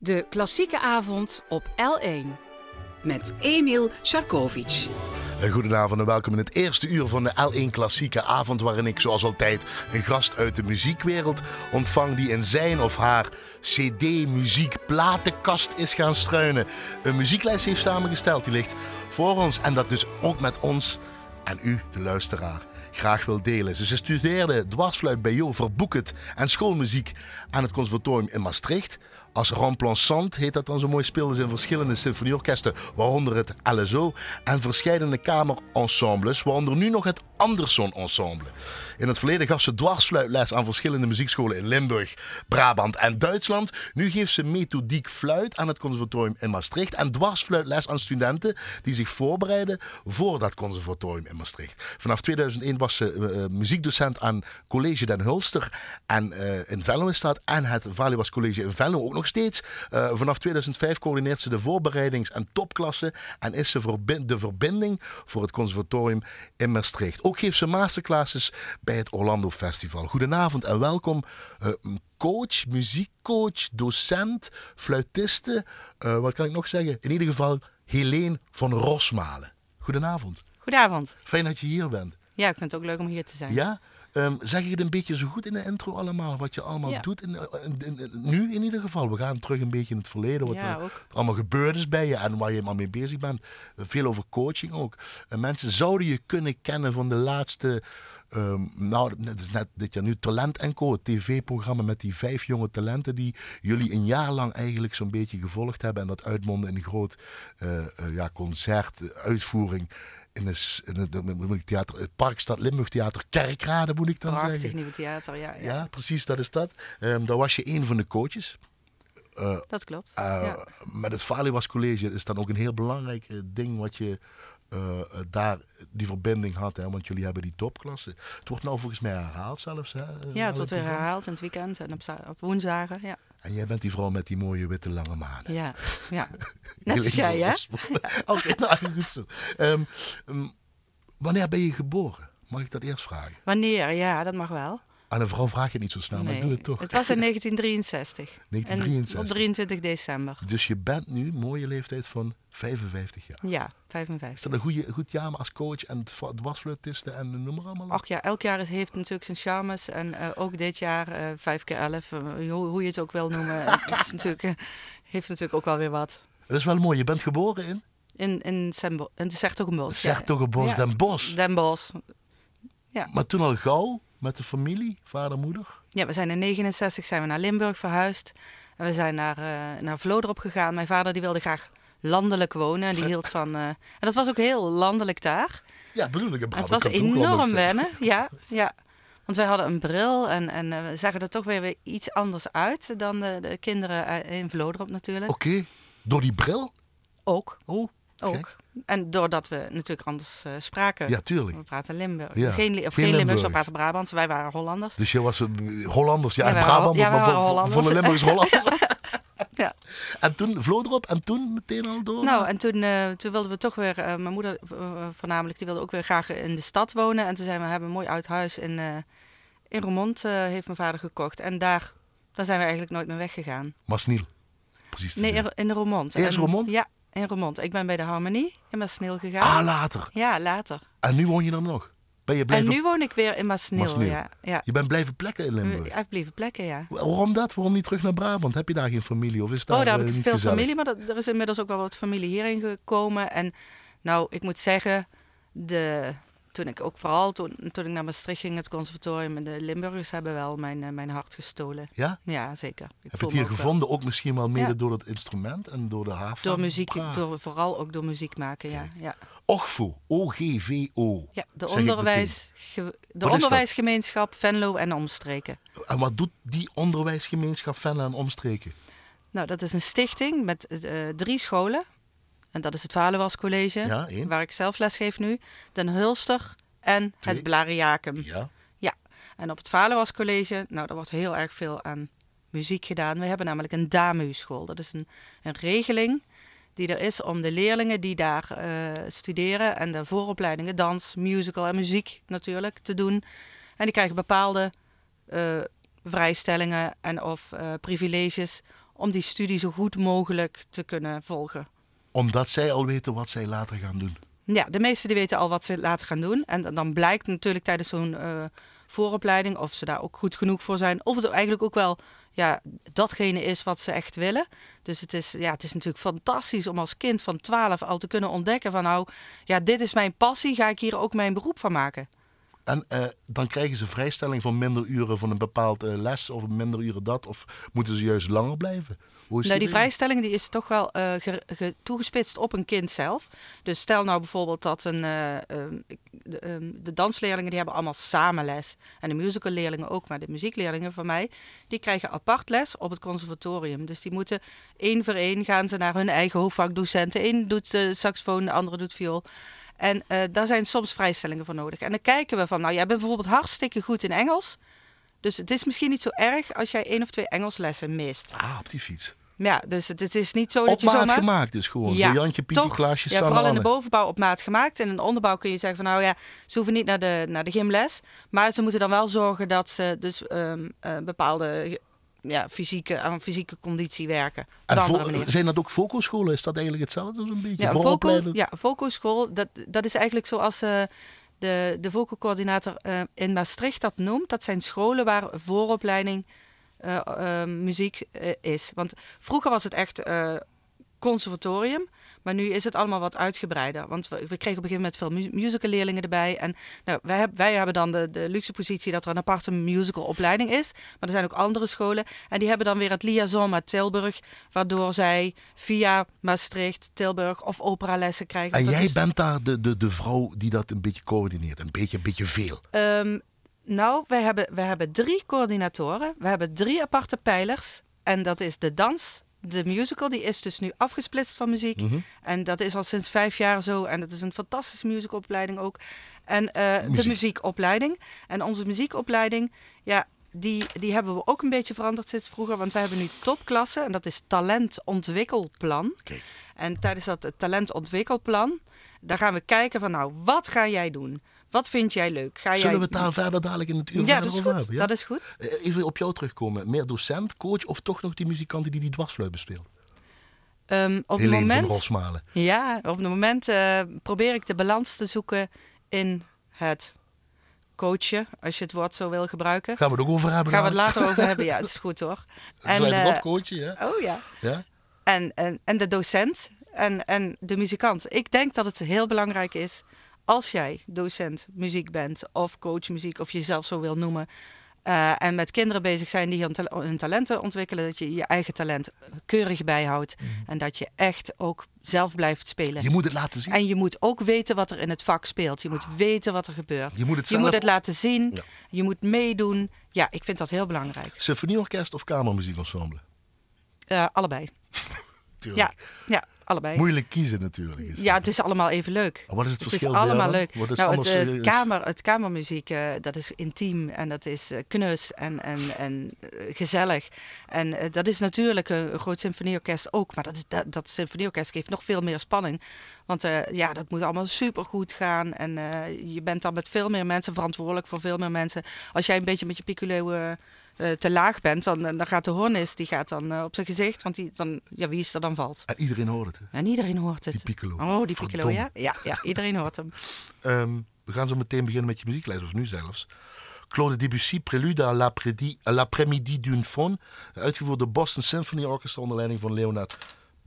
De klassieke avond op L1 met Emil Sharkovic. Goedenavond en welkom in het eerste uur van de L1 Klassieke Avond, waarin ik zoals altijd een gast uit de muziekwereld ontvang die in zijn of haar CD-muziek-platenkast is gaan struinen. Een muzieklijst heeft samengesteld, die ligt voor ons en dat dus ook met ons en u, de luisteraar, graag wil delen. Ze studeerde dwarsfluit bij Jo Verboeket en schoolmuziek aan het conservatorium in Maastricht. Als remplaçant heet dat dan zo mooi speelde ze in verschillende symfonieorkesten, waaronder het LSO en verschillende kamerensembles, waaronder nu nog het Anderson Ensemble. In het verleden gaf ze dwarsfluitles aan verschillende muziekscholen in Limburg, Brabant en Duitsland. Nu geeft ze methodiek fluit aan het conservatorium in Maastricht en dwarsfluitles aan studenten die zich voorbereiden voor dat conservatorium in Maastricht. Vanaf 2001 was ze uh, muziekdocent aan College Den Hulster en uh, in Venlo is en het Valuas College in Venlo ook nog steeds. Vanaf 2005 coördineert ze de voorbereidings- en topklasse en is ze de verbinding voor het conservatorium in Maastricht. Ook geeft ze masterclasses bij het Orlando Festival. Goedenavond en welkom. Uh, coach, muziekcoach, docent, fluitiste. Uh, wat kan ik nog zeggen? In ieder geval Helene van Rosmalen. Goedenavond. Goedenavond. Fijn dat je hier bent. Ja, ik vind het ook leuk om hier te zijn. Ja? Um, zeg je het een beetje zo goed in de intro allemaal, wat je allemaal ja. doet? In, in, in, nu in ieder geval. We gaan terug een beetje in het verleden, wat ja, er allemaal gebeurd is bij je en waar je helemaal mee bezig bent. Veel over coaching ook. Uh, mensen zouden je kunnen kennen van de laatste... Um, nou, het is net dit jaar nu Talent Co, het tv-programma met die vijf jonge talenten die jullie een jaar lang eigenlijk zo'n beetje gevolgd hebben en dat uitmonden in een groot uh, uh, ja, concert, uitvoering in het, in het, theater, het Parkstad Limburg Theater Kerkrade, moet ik dan Prachtig zeggen. nieuwe theater, ja, ja. Ja, precies, dat is dat. Um, daar was je een van de coaches. Uh, dat klopt. Uh, ja. Met het Valuas College is dan ook een heel belangrijk ding wat je uh, daar die verbinding had. Hè? Want jullie hebben die topklasse. Het wordt nou volgens mij herhaald zelfs. Hè? Ja, het wordt weer herhaald in het weekend en op, op woensdagen. Ja. En jij bent die vrouw met die mooie witte lange manen. Ja, ja. net als jij, hè? Oké, okay, nou goed zo. Um, um, wanneer ben je geboren? Mag ik dat eerst vragen? Wanneer? Ja, dat mag wel. Aan een vrouw vraag je het niet zo snel, nee, maar doe het toch. Het was in 1963. 1963. En op 23 december. Dus je bent nu, mooie leeftijd van 55 jaar. Ja, 55. Is dat een goede, goed jaar als coach en dwarsfluitisten en noem maar allemaal? Ach ja, elk jaar heeft natuurlijk zijn charmes. En uh, ook dit jaar, uh, 5 keer 11, uh, hoe, hoe, je het ook wil noemen. het is natuurlijk, heeft natuurlijk ook wel weer wat. Dat is wel mooi. Je bent geboren in? In, in, Sembo in Sertogenbos. Sertogenbos, ja. Den Bosch. Den Bosch. Ja. Maar toen al gauw met de familie, vader, moeder? Ja, we zijn in 69 zijn we naar Limburg verhuisd. En we zijn naar, uh, naar Vlodrop gegaan. Mijn vader die wilde graag landelijk wonen. Die hield van... Uh, en dat was ook heel landelijk daar. Ja, bedoel ik. Het was enorm wennen. Ja, ja. Want wij hadden een bril en, en uh, we zagen er toch weer, weer iets anders uit dan de, de kinderen in Vlodrop natuurlijk. Oké, okay. door die bril? Ook. Oh, ook. Gek. En doordat we natuurlijk anders uh, spraken. Ja, tuurlijk. We praten Limburg. Ja. Geen, of Geen geen Limburgs, we praten Brabants. Wij waren Hollanders. Dus je was uh, Hollanders, ja, Ja, en Brabant, ja, maar Hollanders. van de Limburgs Hollanders. Ja. En toen Vlodrop en toen meteen al door? Nou, en toen, eh, toen wilden we toch weer, eh, mijn moeder eh, voornamelijk, die wilde ook weer graag in de stad wonen. En toen zijn we, hebben een mooi oud huis in, eh, in Roermond, eh, heeft mijn vader gekocht. En daar, daar zijn we eigenlijk nooit meer weggegaan. Masniel. Precies Nee, in, in Roermond. Eerst Roermond? Ja, in Roermond. Ik ben bij de Harmonie in Maasneel gegaan. Ah, later. Ja, later. En nu woon je dan nog? Ben je blijven... En nu woon ik weer in Maasneel. Ja, ja. Je bent blijven plekken in Limburg? Uitbleven plekken, ja. Waarom dat? Waarom niet terug naar Brabant? Heb je daar geen familie? Of is daar, oh, daar eh, heb ik veel gezellig? familie, maar dat, er is inmiddels ook wel wat familie hierin gekomen. En nou, ik moet zeggen, de, toen ik ook vooral toen, toen ik naar Maastricht ging, het conservatorium, en de Limburgers hebben wel mijn, eh, mijn hart gestolen. Ja? Ja, zeker. Ik Heb je het hier ook wel- gevonden? Ook misschien wel mede Ja. door het instrument en door de haven? Door muziek, door, vooral ook door muziek maken, ja. ja. OGVO. O-G-V-O. ja de, onderwijs, de onderwijsgemeenschap Venlo en omstreken. En wat doet die onderwijsgemeenschap Venlo en omstreken? Nou, dat is een stichting met eh, drie scholen. En dat is het Valuwas College, Ja, één. waar ik zelf les geef nu. Den Hulster en Twee. het Blariacum. Ja. En op het Valuwas College, nou, daar wordt heel erg veel aan muziek gedaan. We hebben namelijk een DAMU-school. Dat is een, een regeling die er is om de leerlingen die daar eh, studeren en de vooropleidingen dans, musical en muziek natuurlijk te doen. En die krijgen bepaalde eh, vrijstellingen en of eh, privileges om die studie zo goed mogelijk te kunnen volgen. Omdat zij al weten wat zij later gaan doen. Ja, de meesten die weten al wat ze later gaan doen. En dan- blijkt natuurlijk tijdens zo'n eh, vooropleiding of ze daar ook goed genoeg voor zijn. Of het eigenlijk ook wel ja, datgene is wat ze echt willen. Dus het is, ja, het is natuurlijk fantastisch om als kind van 12 al te kunnen ontdekken van nou, ja, dit is mijn passie, ga ik hier ook mijn beroep van maken. En eh, dan krijgen ze vrijstelling van minder uren van een bepaald eh, les of minder uren dat. Of moeten ze juist langer blijven? Hoe is Nou, die vrijstelling die is toch wel eh, ge- ge- toegespitst op een kind zelf. Dus stel nou bijvoorbeeld dat een, eh, ehm, de, ehm, de dansleerlingen die hebben allemaal samen les. En de musicalleerlingen ook, maar de muziekleerlingen van mij, die krijgen apart les op het conservatorium. Dus die moeten één voor één gaan ze naar hun eigen hoofdvakdocenten. Eén doet de saxofoon, de andere doet viool. En eh, daar zijn soms vrijstellingen voor nodig. En dan kijken we van, nou jij bent bijvoorbeeld hartstikke goed in Engels. Dus het is misschien niet zo erg als jij één of twee Engelslessen mist. Ah, op die fiets. Ja, dus het, het is niet zo dat Op je maat zomaar... gemaakt dus gewoon. Voor Jantje, Pietje, toch? Klaasje, Ja, vooral in de bovenbouw op maat gemaakt. En in de onderbouw kun je zeggen van nou ja, ze hoeven niet naar de, naar de gymles. Maar ze moeten dan wel zorgen dat ze dus eh, bepaalde ja, fysieke, aan fysieke conditie werken. Op En een vo- zijn dat ook vocalscholen? Is dat eigenlijk hetzelfde zo'n beetje? Ja, vocal, Vooropleiden? ja, vocalschool, dat, dat is eigenlijk zoals eh, de, de vocalcoördinator eh, in Maastricht dat noemt. Dat zijn scholen waar vooropleiding eh, eh, muziek is. Want vroeger was het echt conservatorium. Maar nu is het allemaal wat uitgebreider. Want we, we kregen op een gegeven moment veel mu musicalleerlingen erbij. En nou, wij, heb- wij hebben dan de, de luxe positie dat er een aparte musicalopleiding is. Maar er zijn ook andere scholen. En die hebben dan weer het liaison met Tilburg. Waardoor zij via Maastricht, Tilburg of operalessen krijgen. En jij is- bent daar de, de, de vrouw die dat een beetje coördineert. Een beetje, een beetje veel. Ehm, nou, wij hebben, wij hebben drie coördinatoren. We hebben drie aparte pijlers. En dat is de dans, de musical. Die is dus nu afgesplitst van muziek. Mhm. En dat is al sinds vijf jaar zo. En dat is een fantastische musicalopleiding ook. En eh, Muziek. de muziekopleiding. En onze muziekopleiding, ja, die, die hebben we ook een beetje veranderd sinds vroeger. Want wij hebben nu topklassen. En dat is talentontwikkelplan. Kijk. En tijdens dat talentontwikkelplan, daar gaan we kijken van nou, wat ga jij doen? Wat vind jij leuk? Ga Zullen jij... we het daar verder dadelijk in het uur Ja, dat is over goed. hebben? Ja? Dat is goed. Eh, Even op jou terugkomen. Meer docent, coach of toch nog die muzikanten die die dwarsfluit bespeelt? Ehm, op het moment, ja, op het moment eh, probeer ik de balans te zoeken in het coachen, als je het woord zo wil gebruiken. Gaan we het ook over hebben? Gaan we het later over hebben? Ja, het is goed hoor. Schrijf eh, erop, coachen, ja? oh ja. ja? En, en, en de docent en, en de muzikant. Ik denk dat het heel belangrijk is als jij docent muziek bent of coach muziek of je jezelf zo wil noemen. eh, en met kinderen bezig zijn die hun, ta- hun talenten ontwikkelen, dat je je eigen talent keurig bijhoudt. En dat je echt ook zelf blijft spelen. Mhm. Je moet het laten zien. En je moet ook weten wat er in het vak speelt. Je moet weten wat er gebeurt. Je moet het Je zelf... moet het laten zien. Ja. Je moet meedoen. Ja, ik vind dat heel belangrijk. Symfonieorkest of kamermuziekensemble? Eh, allebei. Tuurlijk. Ja, ja, allebei. Moeilijk kiezen natuurlijk. Is Ja, het is allemaal even leuk. Maar Wat is het Het verschil? is allemaal leuk. Wat is nou, het, anders, eh, kamer, het kamermuziek, eh, dat is intiem en dat is eh, knus en, en, en gezellig. En dat is natuurlijk een, groot symfonieorkest ook. Maar dat, dat, dat symfonieorkest geeft nog veel meer spanning. Want ja, dat moet allemaal supergoed gaan. En je bent dan met veel meer mensen verantwoordelijk voor veel meer mensen. Als jij een beetje met je piccolo eh, te laag bent, dan, dan gaat de hornis die gaat dan eh, op zijn gezicht. Want die, dan, ja, wie is er dan valt? En iedereen hoort het. hè? En iedereen hoort het. Die piccolo. Oh, die piccolo, ja? Ja, ja, iedereen hoort hem. Ehm, we gaan zo meteen beginnen met je muzieklijst, of nu zelfs. Claude Debussy, l'après-midi à l'après-midi d'une faune. Uitgevoerd door Boston Symphony Orchestra onder leiding van Leonard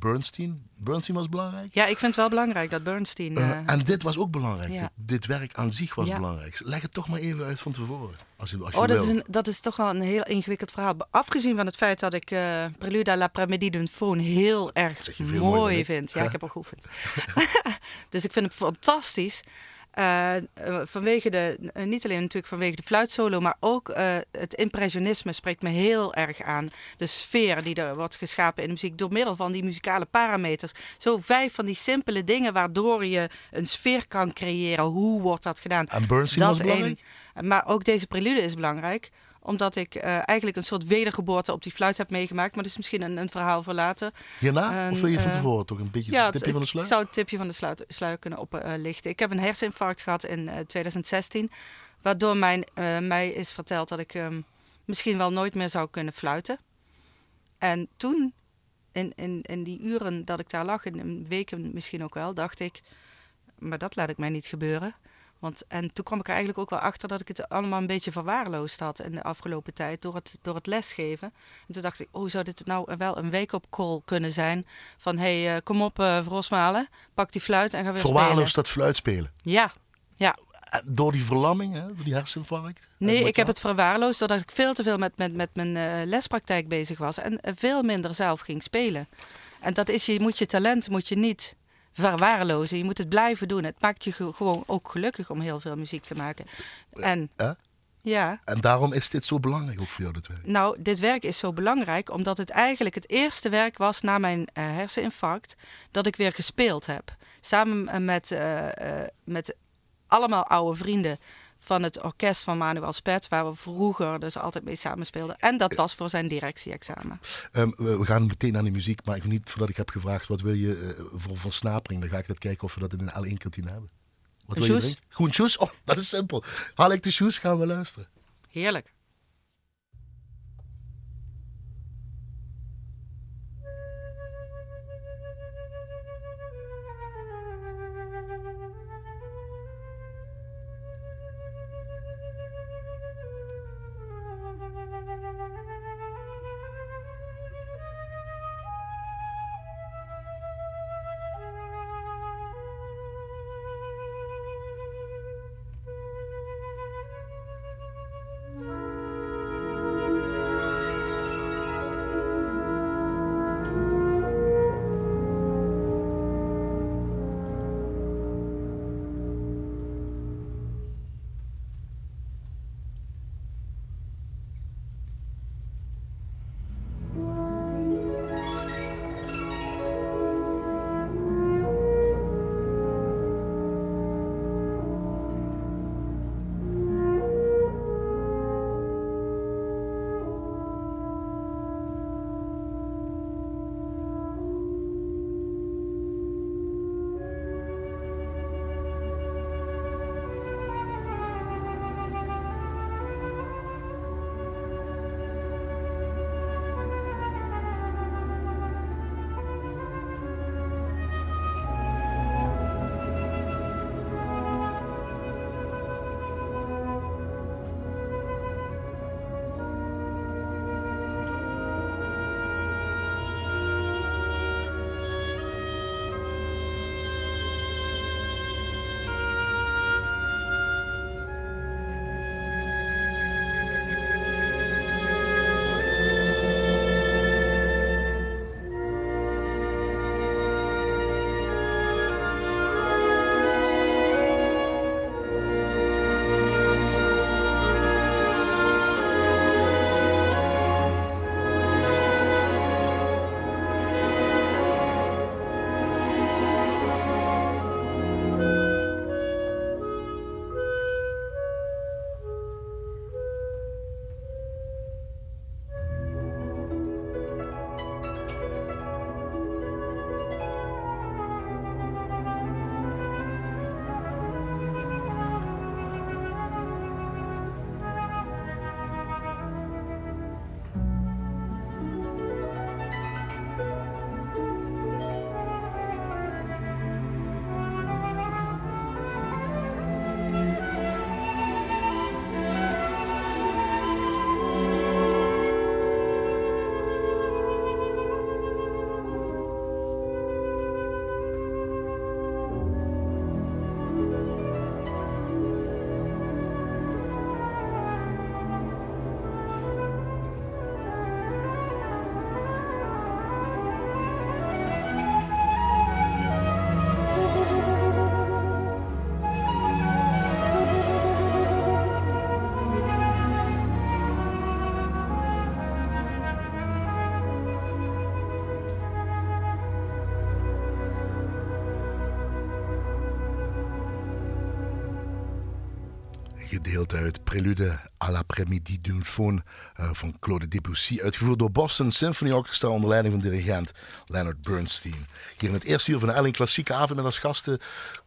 Bernstein. Bernstein was belangrijk. Ja, ik vind het wel belangrijk dat Bernstein... Eh, eh, en dit was ook belangrijk. ja. Dit, dit werk aan zich was Ja. belangrijk. Leg het toch maar even uit van tevoren. Als je, als je oh, dat is, een, dat is toch wel een heel ingewikkeld verhaal. Afgezien van het feit dat ik eh Prelude à l'après-midi d'une faune heel erg mooi vind. Ja, Ja. ik heb al geoefend. dus ik vind het fantastisch. Eh, eh, vanwege de, eh, niet alleen natuurlijk vanwege de fluitsolo, maar ook het impressionisme spreekt me heel erg aan. De sfeer die er wordt geschapen in de muziek door middel van die muzikale parameters. Zo vijf van die simpele dingen waardoor je een sfeer kan creëren. Hoe wordt dat gedaan? En Bernstein was één. belangrijk? Maar ook deze prelude is belangrijk omdat ik eh, eigenlijk een soort wedergeboorte op die fluit heb meegemaakt. Maar dat is misschien een, een verhaal voor later. Hierna? En, of wil je van eh, tevoren toch een beetje Ja, het- tipje van de ik sluier? zou het tipje van de sluier kunnen oplichten. ik heb een herseninfarct gehad in eh, 2016. Waardoor mijn, eh, mij is verteld dat ik ehm, misschien wel nooit meer zou kunnen fluiten. En toen in, in, in die uren dat ik daar lag, in weken misschien ook wel, dacht ik, maar dat laat ik mij niet gebeuren. Want, en toen kwam ik er eigenlijk ook wel achter dat ik het allemaal een beetje verwaarloosd had in de afgelopen tijd door het, door het lesgeven. En toen dacht ik, oh, zou dit nou wel een wake-up call kunnen zijn? Van, hé, hey, uh, kom op, uh, Rosmalen, pak die fluit en ga weer Verwaarloosd dat fluitspelen? Ja, ja. Door die verlamming, hè? door die herseninfarct? Nee, ik heb het verwaarloosd doordat ik veel te veel met, met, met mijn uh, lespraktijk bezig was en veel minder zelf ging spelen. En dat is, je moet je talent moet je niet verwaarlozen. Je moet het blijven doen. Het maakt je gewoon ook gelukkig om heel veel muziek te maken. En, eh? ja. en daarom is dit zo belangrijk ook voor jou, dit werk? Nou, dit werk is zo belangrijk omdat het eigenlijk het eerste werk was na mijn uh, herseninfarct dat ik weer gespeeld heb. Samen met, uh, met allemaal oude vrienden van het orkest van Manuel Spet, waar we vroeger dus altijd mee samenspeelden. En dat was voor zijn directie-examen. Um, we gaan meteen naar de muziek, maar ik niet voordat ik heb gevraagd wat wil je uh, voor versnapering. Dan ga ik dat kijken of we dat in een L1 kantine hebben. Wat een wil je? Groen shoes? Oh, dat is simpel. Haal ik de shoes, gaan we luisteren. Heerlijk. Gedeelte uit Prelude à l'après-midi d'une faune uh, van Claude Debussy, uitgevoerd door Boston Symphony Orchestra onder leiding van dirigent Leonard Bernstein. Hier in het eerste uur van de Elling Klassieke Avond met als gasten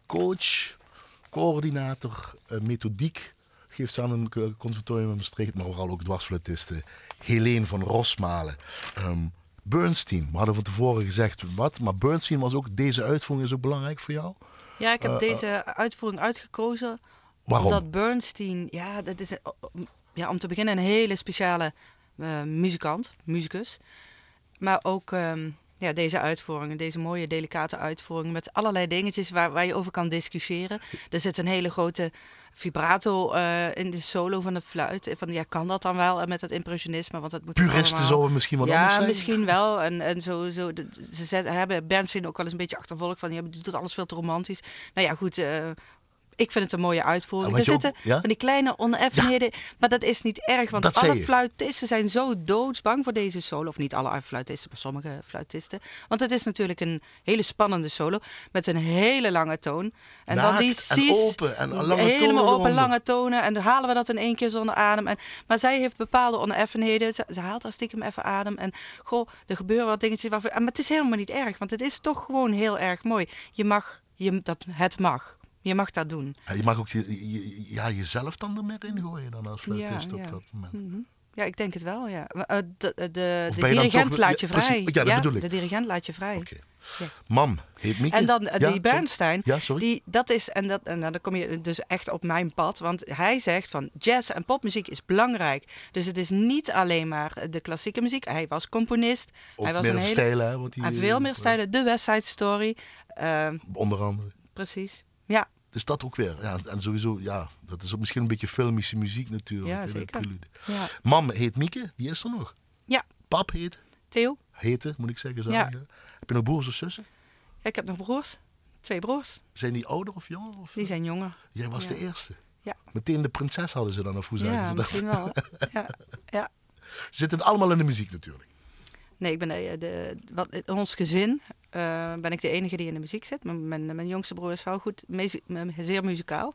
coach, coördinator, uh, methodiek, geeft ze aan een conservatorium in Maastricht, maar vooral ook dwarsfluitiste Helene van Rosmalen. Um, Bernstein. We hadden van tevoren gezegd wat, maar Bernstein was ook, deze uitvoering is ook belangrijk voor jou. Ja, ik heb Eh, deze uitvoering uitgekozen Waarom? omdat Bernstein, ja, dat is een- ja, om te beginnen een hele speciale eh, muzikant, muzikus. Maar ook ehm, ja, deze uitvoeringen, deze mooie delicate uitvoering met allerlei dingetjes waar, waar je over kan discussiëren. Er zit een hele grote vibrato eh, in de solo van de fluit. Van, ja, kan dat dan wel eh, met het impressionisme? Want dat moet Puristen allemaal- zouden misschien wat ja, anders zijn. misschien wel. En, en zo, zo, de- ze zet, hebben Bernstein ook wel eens een beetje achtervolgd van, je doet alles veel te romantisch. Nou ja, goed, eh, ik vind het een mooie uitvoering. En Er ook- zitten ja? van die kleine oneffenheden, maar dat is niet erg, want Dat alle fluitisten zijn zo doodsbang voor deze solo. Of niet alle fluitisten, maar sommige fluitisten. Want het is natuurlijk een hele spannende solo met een hele lange toon. En dan die Naakt en open en lange helemaal tonen open, eronder. lange tonen. En dan halen we dat in één keer zonder adem. En, maar zij heeft bepaalde oneffenheden. Ze, ze haalt daar stiekem even adem. En goh, er gebeuren wat dingetjes. En, maar het is helemaal niet erg, want het is toch gewoon heel erg mooi. Je mag, je, dat, het mag. Je mag dat doen. Ja, je mag ook je, je- ja, jezelf dan er meer in gooien dan als fluitist Ja, op dat moment. Mhm. Ja, ik denk het wel, ja. Eh, De, de, de, de dirigent toch- laat je vrij. Ja, dat bedoel ik. De dirigent laat je vrij. Ja. Mam, heet Mieke? En dan eh, Ja, die Bernstein, Ja, sorry. die, dat is, en, dat, en nou, dan kom je dus echt op mijn pad. Want hij zegt van jazz en popmuziek is belangrijk. Dus het is niet alleen maar de klassieke muziek. Hij was componist. Ook hij was meer een hele, stijlen, hè? Die, hij veel meer stijlen. De West Side Story. eh, Onder andere. precies. Ja, Dus dat ook weer. Ja, en sowieso, ja, dat is ook misschien een beetje filmische muziek natuurlijk. Ja, zeker. ja. Mam heet Mieke, die is er nog. Ja. Pap heet, Theo? heette, moet ik zeggen. Ja. Heb je nog broers of zussen? Ja, ik heb nog broers. Twee broers. Zijn die ouder of jonger? Of? Die zijn jonger. Jij was Ja. de eerste. Ja. Meteen de prinses hadden ze dan, of hoe Ja, ze dat? misschien wel. Ja. ja. Ze zitten allemaal in de muziek natuurlijk. Nee, ik ben de, de, wat, ons gezin eh, ben ik de enige die in de muziek zit. Mijn, mijn, jongste broer is wel goed, zeer muzikaal.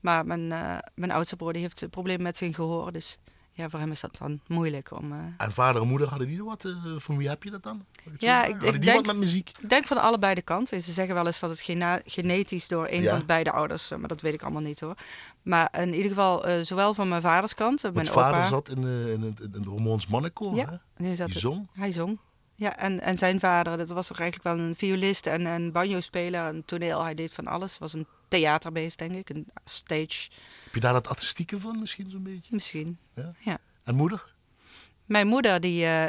Maar mijn, eh, mijn oudste broer die heeft een probleem met zijn gehoor. Dus ja, voor hem is dat dan moeilijk om... eh, En vader en moeder hadden die er wat? eh, van wie heb je dat dan? Ja, ik- denk- wat met muziek? Ik denk van allebei de kanten. Ze zeggen wel eens dat het gena- genetisch door een Ja. van de beide ouders, eh, maar dat weet ik allemaal niet hoor. Maar in ieder geval, zowel van mijn vaders kant, mijn Want vader opa. zat in, de, in het, in het Romoons mannenkoor, Ja, hè? Die zong. Hij zong. Ja, en, en zijn vader, dat was toch eigenlijk wel een violist en een banjo-speler, een toneel. Hij deed van alles. Het was een theaterbeest, denk ik. Een stage, je daar dat artistieke van misschien zo'n beetje? misschien. Ja. Ja. En moeder? Mijn moeder, die, eh,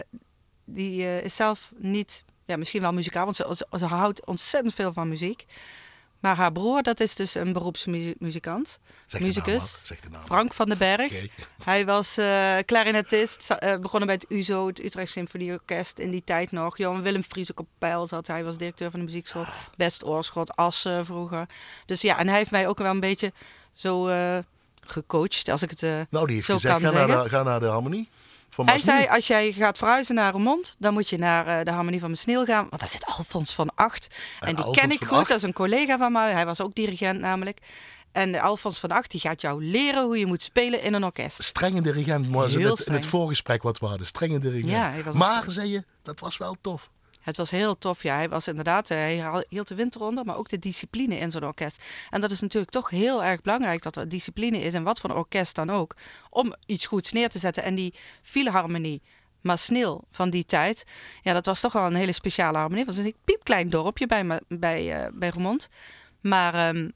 die eh, is zelf niet, ja, misschien wel muzikaal, want ze, ze, ze houdt ontzettend veel van muziek. Maar haar broer, dat is dus een beroepsmuzikant. Zeg Musicus. de naam. Frank van den Berg. Kijk. Hij was eh clarinetist, begonnen bij het UZO, het Utrecht Symfonieorkest in die tijd nog. Johan Willem Fries ook op peil zat. Hij was directeur van de muziekschool. Best Oorschot, Assen vroeger. Dus ja, en hij heeft mij ook wel een beetje zo gecoacht, als ik het eh, Nou, die heeft zo gezegd, kan ga naar, de, ga naar de harmonie. Van Hij zei, als jij gaat verhuizen naar Remond, dan moet je naar eh, de Harmonie van Mesneel gaan. Want daar zit Alfons van Acht. En, En die Alfons ken ik goed, Acht? dat is een collega van mij. Hij was ook dirigent namelijk. En Alfons van Acht, die gaat jou leren hoe je moet spelen in een orkest. Strenge dirigent, maar in het, in het voorgesprek wat we hadden. Strenge dirigent. Ja, maar, zei je, dat was wel tof. Het was heel tof, ja. Hij was inderdaad, eh, hij hield de winter onder, maar ook de discipline in zo'n orkest. En dat is natuurlijk toch heel erg belangrijk dat er discipline is, en wat voor orkest dan ook, om iets goeds neer te zetten. En die filharmonie, maar snil van die tijd, ja, dat was toch wel een hele speciale harmonie. Het was een piepklein dorpje bij, bij, eh, bij Roermond. Maar ehm,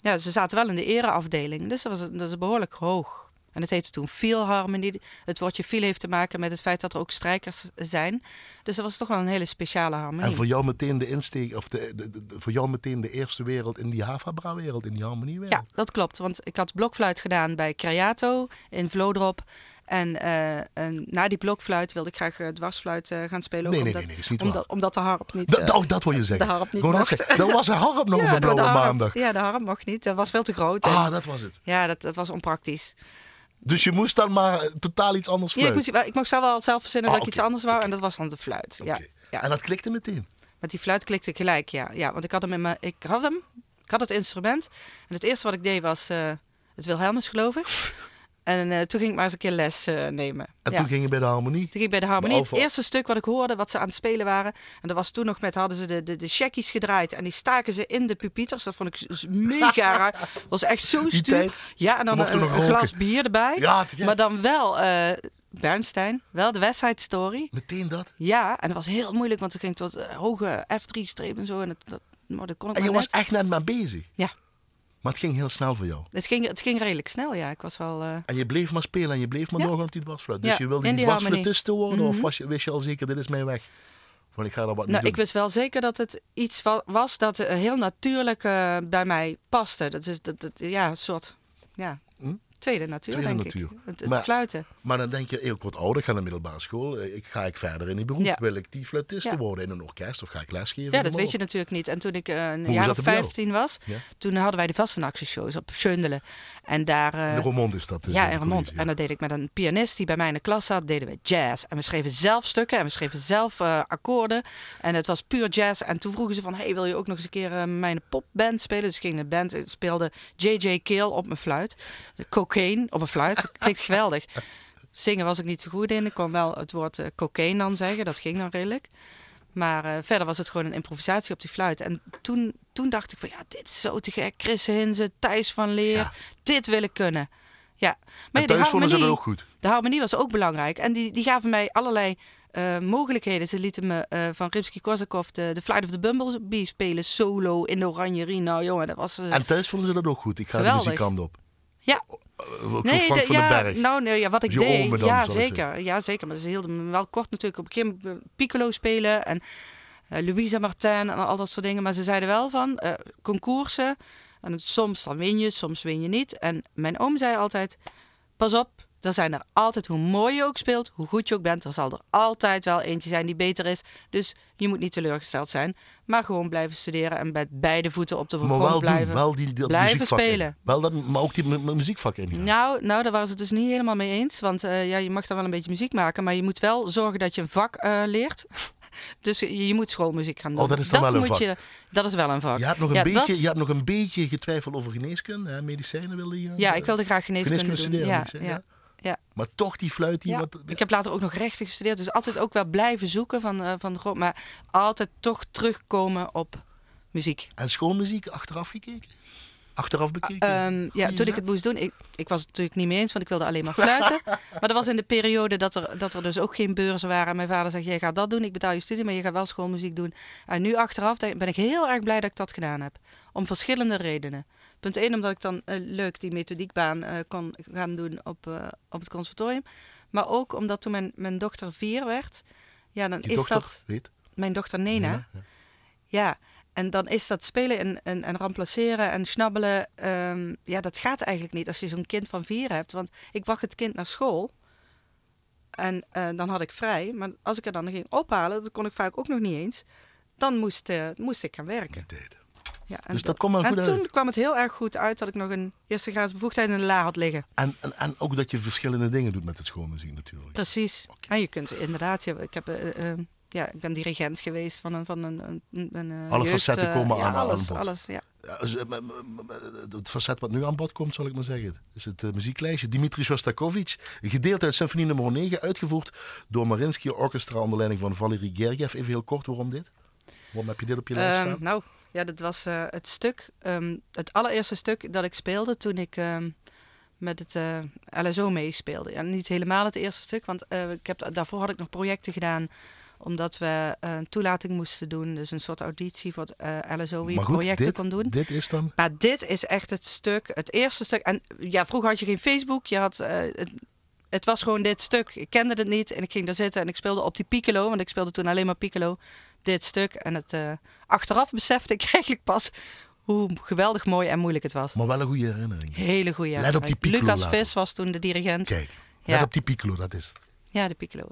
ja, ze zaten wel in de ereafdeling, dus dat was, dat behoorlijk hoog. En het heette toen Philharmonie. Het woordje Phil heeft te maken met het feit dat er ook strijkers zijn. Dus dat was toch wel een hele speciale harmonie. En voor jou meteen de insteek, of de, de, de- voor jou meteen de eerste wereld in die Havabra-wereld, in die harmoniewereld. Ja, dat klopt. Want ik had blokfluit gedaan bij Creato in Vlodrop. En, eh, en na die blokfluit wilde ik graag eh, dwarsfluit eh, gaan spelen. Nee, ook nee, omdat, nee, nee, is niet omdat, omdat de harp niet... Dat, eh, dat, dat wil je zeggen. de harp niet dat mocht. Dat was een harp nog op een de blauwe maandag. Ja, de harp mocht niet. Dat was veel te groot. En Ah, dat was het. Ja, dat, dat was onpraktisch. Dus je moest dan maar totaal iets anders Ja, ik, fluiten. moest, ik mocht zelf wel zelf verzinnen Ah, dat ik iets anders wou. En dat was dan de fluit. Ja, ja. En dat klikte meteen. Met die fluit klikte ik gelijk, ja. ja. Want ik had hem in mijn... Ik had hem. Ik had het instrument. En het eerste wat ik deed was eh, het Wilhelmus, geloof ik. En eh, toen ging ik maar eens een keer les eh, nemen. En ja. toen ging je bij de harmonie. Toen ging ik bij de harmonie. Het eerste stuk wat ik hoorde, wat ze aan het spelen waren. En dat was toen nog met, hadden ze de, de, de checkies gedraaid. En die staken ze in de pupieters. Dat vond ik mega raar. Dat was echt zo stuur. tijd. Ja, en dan mochten een, een glas bier erbij. Ja, te. Maar dan wel eh, Bernstein. Wel de West Side Story. Meteen dat? Ja, en dat was heel moeilijk, want het ging tot hoge F3-streep en zo. En dat, dat, maar dat kon ik En je maar was net. echt net mee bezig? Ja, Maar het ging heel snel voor jou. het ging, het ging redelijk snel, ja. Ik was wel... eh, En je bleef maar spelen en je bleef maar Ja. doorgaan op die dwarsfluit. Dus Ja, je wilde die die dwarsfluitiste worden? Of Mhm. was je, wist je al zeker, dit is mijn weg? Van ik ga daar wat mee Nou, doen. ik wist wel zeker dat het iets wa- was dat eh, heel natuurlijk eh, bij mij paste. Dat is dat, dat, ja, een soort ja? Tweede natuur, Tweede denk natuur. ik. Het, het Maar- fluiten. Maar dan denk je, ik word ouder, ik ga naar de middelbare school. eh, Ik ga ik verder in die beroep. Ja. Wil ik die fluitiste Ja. worden in een orkest of ga ik lesgeven? Ja, dat weet je natuurlijk niet. En toen ik eh, een Hoe jaar of het bij jou? 15 was, Ja. toen hadden wij de vastenactieshows op Schöndelen. En daar... eh, In Roermond is dat. ja, in Remond. En dat deed ik met een pianist die bij mij in de klas zat. Deden we jazz. En we schreven zelf stukken en we schreven zelf akkoorden. En het was puur jazz. En toen vroegen ze van, hey, wil je ook nog eens een keer met mij in een popband spelen? Dus ik ging in de band. Speelde J.J. Kale op mijn fluit. De cocaine op mijn fluit. Klinkt geweldig. Zingen was ik niet zo goed in. Ik kon wel het woord eh, cocaine dan zeggen. Dat ging dan redelijk. Maar eh, verder was het gewoon een improvisatie op die fluit. En toen, toen dacht ik van, ja, dit is zo te gek. Chris Hinze, Thijs van Leer. Ja. Dit wil ik kunnen. Ja. Maar En vonden ze dat ook goed. de harmonie was ook belangrijk. En die, die gaven mij allerlei eh, mogelijkheden. Ze lieten me van Rimsky-Korsakov de, de Flight of the Bumblebee spelen. Solo in de Oranjerie. Nou jongen, dat was... En thuis vonden ze dat ook goed. Ik ga de muzikant op. ja, Eh, zo de- van ja, Berg. Nou, nee, ja, wat ik deed. dan, ja, zeker. Ja, zeker. Maar ze hielden me wel kort natuurlijk. Op een keer moment piccolo spelen en eh Louisa Martin en al dat soort dingen. Maar ze zeiden wel van eh, concoursen. En soms dan win je, soms win je niet. En mijn oom zei altijd: pas op. Er zijn er altijd, hoe mooi je ook speelt, hoe goed je ook bent, er zal er altijd wel eentje zijn die beter is. Dus je moet niet teleurgesteld zijn, maar gewoon blijven studeren en met beide voeten op de maar grond wel blijven. doen, wel die, blijven in. spelen. Wel dat, maar ook die mu- mu- muziekvak in. Nou, nou, daar waren ze het dus niet helemaal mee eens. Want eh, ja, je mag dan wel een beetje muziek maken, maar je moet wel zorgen dat je een vak eh, leert. dus je, je moet schoolmuziek gaan doen. Oh, dat is dan wel een vak. Je, dat is wel een vak. Je hebt, nog een Ja, beetje, dat- je hebt nog een beetje getwijfeld over geneeskunde, hè? medicijnen wilde je? Ja, ik wilde graag geneeskunde, geneeskunde doen. studeren. Ja, ja. Maar toch die fluit die Ja. wat... Ik heb later ook nog rechten gestudeerd, dus altijd ook wel blijven zoeken van, eh, van de. Maar altijd toch terugkomen op muziek. En schoolmuziek achteraf gekeken? Achteraf bekeken? Ehm, ja, toen ik het moest doen, ik, ik was het natuurlijk niet mee eens, want ik wilde alleen maar fluiten. maar dat was in de periode dat er, dat er dus ook geen beurzen waren. En mijn vader zegt, jij gaat dat doen, ik betaal je studie, maar je gaat wel schoolmuziek doen. En nu achteraf ben ik heel erg blij dat ik dat gedaan heb. Om verschillende redenen. Punt 1, omdat ik dan eh, leuk die methodiekbaan eh, kon gaan doen op, eh, op het conservatorium. Maar ook omdat toen mijn, mijn dochter vier werd, ja, dan Die is dochter, dat weet? mijn dochter Nena. Ja, ja. Ja, en dan is dat spelen en, en, en remplaceren en snabbelen. ehm, ja, dat gaat eigenlijk niet als je zo'n kind van vier hebt. Want ik wacht het kind naar school. En dan had ik vrij. Maar als ik er dan ging ophalen, dat kon ik vaak ook nog niet eens. Dan moest, moest ik gaan werken. Ja, en Dus dat kwam wel en goed toen uit. kwam het heel erg goed uit dat ik nog een eerste graads bevoegdheid in de la had liggen. En, en, en ook dat je verschillende dingen doet met het schoolmuziek natuurlijk. Precies. En je kunt inderdaad, ja, ik, heb, eh, eh, ja, ik ben dirigent geweest van een. Van een, een, een eh, Alle jeugd, facetten komen ja, aan- aan alles, bod. alles, ja. Ja, dus, Het facet wat nu aan bod komt, zal ik maar zeggen, is het muzieklijstje. Dimitri Shostakovich, gedeeld uit symfonie nummer 9, uitgevoerd door Marinsky Orchestra onder leiding van Valery Gergiev. Even heel kort, waarom dit? Waarom heb je dit op je lijst Ehm, staan? nou, ja, dat was eh, het stuk, ehm, het allereerste stuk dat ik speelde toen ik ehm, met het eh, LSO meespeelde. Ja, niet helemaal het eerste stuk, want eh, ik heb, daarvoor had ik nog projecten gedaan omdat we een toelating moesten doen. Dus een soort auditie voor het LSO, wie maar goed, projecten dit, kon doen. dit is dan... Maar dit is echt het stuk, het eerste stuk. En ja, vroeger had je geen Facebook. Je had, het, het was gewoon dit stuk. Ik kende het niet en ik ging daar zitten en ik speelde op die piccolo. Want ik speelde toen alleen maar piccolo. Dit stuk. En het, eh, achteraf besefte ik eigenlijk pas hoe geweldig mooi en moeilijk het was. Maar wel een goede herinnering. Hele goede Let op die herinnering. piccolo Lucas. Vis was toen de dirigent. Kijk, Ja. let op die piccolo, dat is het. Ja, de piccolo.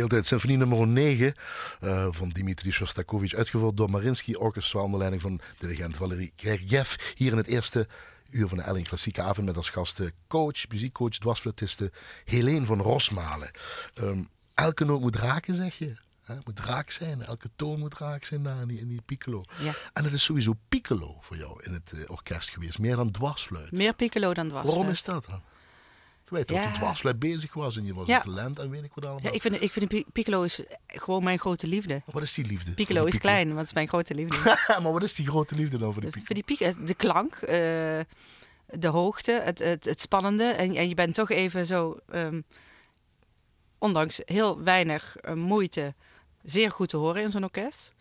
Gedeeld uit symfonie nummer 9 uh, van Dimitri Shostakovich, uitgevoerd door Marinsky Orchestra onder leiding van dirigent Valery Gergiev. Hier in het eerste uur van de Elling Klassieke Avond met als gasten coach, muziekcoach, dwarsfluitiste Helene van Rosmalen. Um, elke noot moet raken, zeg je. Het moet raak zijn. Elke toon moet raak zijn daar in die, in die piccolo. Ja. En het is sowieso piccolo voor jou in het uh, orkest geweest. Meer dan dwarsfluit. Meer piccolo dan dwarsfluit. Waarom is dat dan? Je weet dat je dwarsfluit bezig was en je was ja. een talent en weet ik wat allemaal. Ja, ik vind, ik vind pi- piccolo is gewoon mijn grote liefde. Wat is die liefde? Piccolo is klein, want het is mijn grote liefde. maar wat is die grote liefde dan voor die piccolo? Voor die piccolo, de klank, uh, de hoogte, het, het, het spannende. En, en je bent toch even zo, um, ondanks heel weinig uh, moeite, zeer goed te horen in zo'n orkest.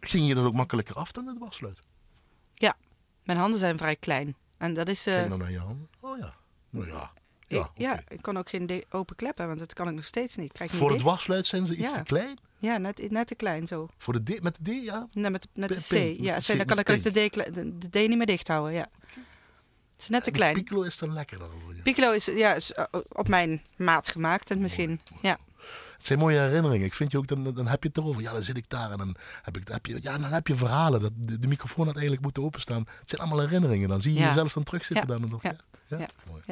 Ging je dat ook makkelijker af dan het dwarsfluit? Ja, mijn handen zijn vrij klein. En dat is... Uh, Kijk nou naar je handen. Oh ja, nou ja. Ja, ik, ja, ik kan ook geen open klep hebben, want dat kan ik nog steeds niet. Krijg Voor niet het dwarsfluit zijn ze iets ja. te klein? Ja, net, net te klein zo. Voor de D, met de D, ja? Nee, met, met de C. Ja, met C, de C, dan kan, ik de D, de, de D niet meer dicht houden, ja. Het is net te klein. Piccolo is dan lekkerder voor je. Piccolo is, ja, is uh, op mijn maat gemaakt en misschien, ja. Het zijn mooie herinneringen. Ik vind je ook, dan, dan heb je het erover. Ja, dan zit ik daar en dan heb, ik, heb je, ja, dan heb je verhalen. Dat de, de microfoon had eigenlijk moeten openstaan. Het zijn allemaal herinneringen. Dan zie je Ja. jezelf dan terugzitten. Ja. Dan nog. Ja. Ja? Ja. Mooi.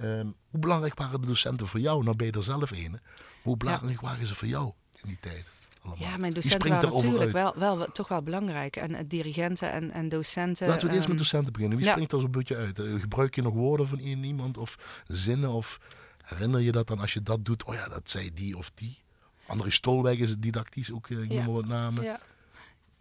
Ehm, hoe belangrijk waren de docenten voor jou? Nou ben je er zelf een. Hoe belangrijk waren ze voor jou in die tijd? Allemaal? Ja, mijn docenten waren natuurlijk wel, wel, toch wel belangrijk. En uh, dirigenten en, en docenten. Laten we eerst met ehm, docenten beginnen. Wie ja. springt er zo'n beetje uit? Eh, Gebruik je nog woorden van iemand of zinnen? Of herinner je dat dan als je dat doet? Oh ja, dat zei die of die. André Stolwijk is didactisch ook, eh, ik noem Ja. maar wat namen. Ja.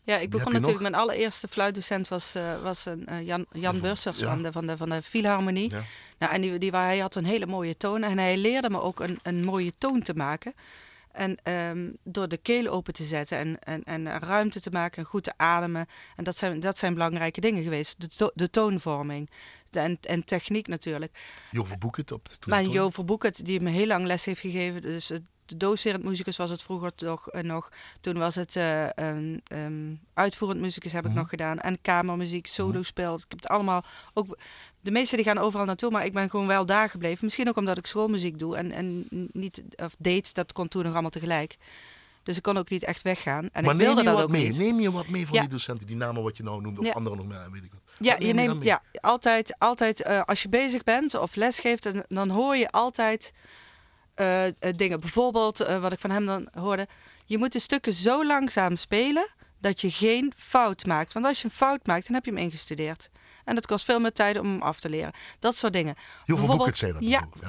Ja, ik begon natuurlijk, nog? mijn allereerste fluitdocent was, eh, was een, eh, Jan, Jan Bursers van, de, van, de, van de Philharmonie. Ja. Nou, en die, die, hij had een hele mooie toon en hij leerde me ook een, een mooie toon te maken. En ehm, door de keel open te zetten en, en, en ruimte te maken en goed te ademen. En dat zijn, dat zijn belangrijke dingen geweest. De, to- de toonvorming de, en, en techniek natuurlijk. Jo Verboeket op de Maar. Jo Verboeket, die me heel lang les heeft gegeven. Dus het- de docerend muzikus was het vroeger toch eh, nog. Toen was het eh, een, ehm, uitvoerend muzikus heb ik Mhm. nog gedaan. En kamermuziek, solo spel. Ik heb het allemaal ook... De meesten die gaan overal naartoe, maar ik ben gewoon wel daar gebleven. Misschien ook omdat ik schoolmuziek doe en, en niet... Of deed, dat kon toen nog allemaal tegelijk. Dus ik kon ook niet echt weggaan. En maar ik neem wilde je dat ook mee? niet. Neem je wat mee van Ja. die docenten, die namen wat je nou noemde, of Ja. anderen nog meer, weet ik wat. Ja, je neem neemt ja, altijd, altijd eh, als je bezig bent of lesgeeft, dan, dan hoor je altijd eh, eh, dingen. Bijvoorbeeld, eh, wat ik van hem dan hoorde, je moet de stukken zo langzaam spelen dat je geen fout maakt. Want als je een fout maakt, dan heb je hem ingestudeerd. En dat kost veel meer tijd om hem af te leren. Dat soort dingen. Jo Bijvoorbeeld- Verboeket zei dat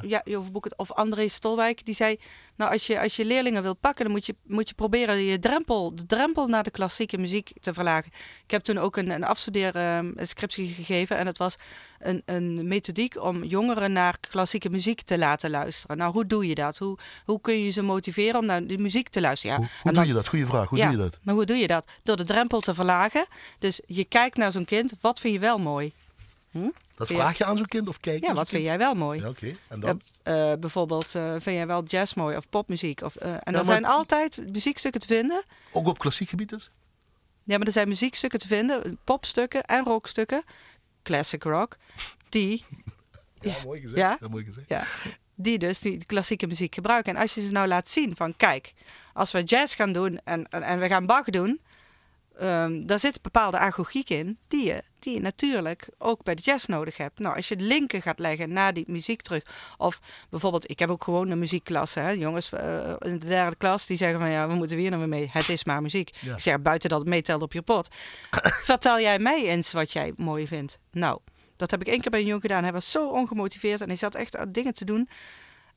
Ja, ja. Verboeket. Of André Stolwijk, die zei... Nou, als je, als je leerlingen wilt pakken, dan moet je, moet je proberen je drempel, de drempel naar de klassieke muziek te verlagen. Ik heb toen ook een, een afstudeerscriptie gegeven. En dat was een, een methodiek om jongeren naar klassieke muziek te laten luisteren. Nou, hoe doe je dat? Hoe, hoe kun je ze motiveren om naar die muziek te luisteren? Ja, Hoe, doe je dat? Goeie vraag. Hoe ja, doe je dat? Maar hoe doe je dat? Door de drempel te verlagen. Dus je kijkt naar zo'n kind. Wat vind je wel mooi? Dat Ja. vraag je aan zo'n kind of kijk je Ja, wat vind jij wel mooi? Ja, oké. En dan? Eh, bijvoorbeeld, eh, vind jij wel jazz mooi of popmuziek? Of, eh, en er zijn altijd muziekstukken te vinden. Ook op klassiek gebied dus? Ja, maar er zijn muziekstukken te vinden, popstukken en rockstukken, classic rock, die, Ja, mooi gezegd. Ja. Ja, mooi gezegd. ja, die dus die klassieke muziek gebruiken. En als je ze nou laat zien van, kijk, als we jazz gaan doen en, en, en we gaan Bach doen, ehm, daar zit bepaalde agogiek in die je, die je natuurlijk ook bij de jazz nodig hebt. Nou, als je de linken gaat leggen naar die muziek terug, of bijvoorbeeld, ik heb ook gewoon een muziekklasse, hè, jongens eh, in de derde klas, die zeggen van, ja, we moeten weer naar mee, het is maar muziek. Ja. Ik zeg, buiten dat het meetelt op je pot. Vertel jij mij eens wat jij mooi vindt. Nou, dat heb ik één keer bij een jongen gedaan. Hij was zo ongemotiveerd en hij zat echt aan dingen te doen.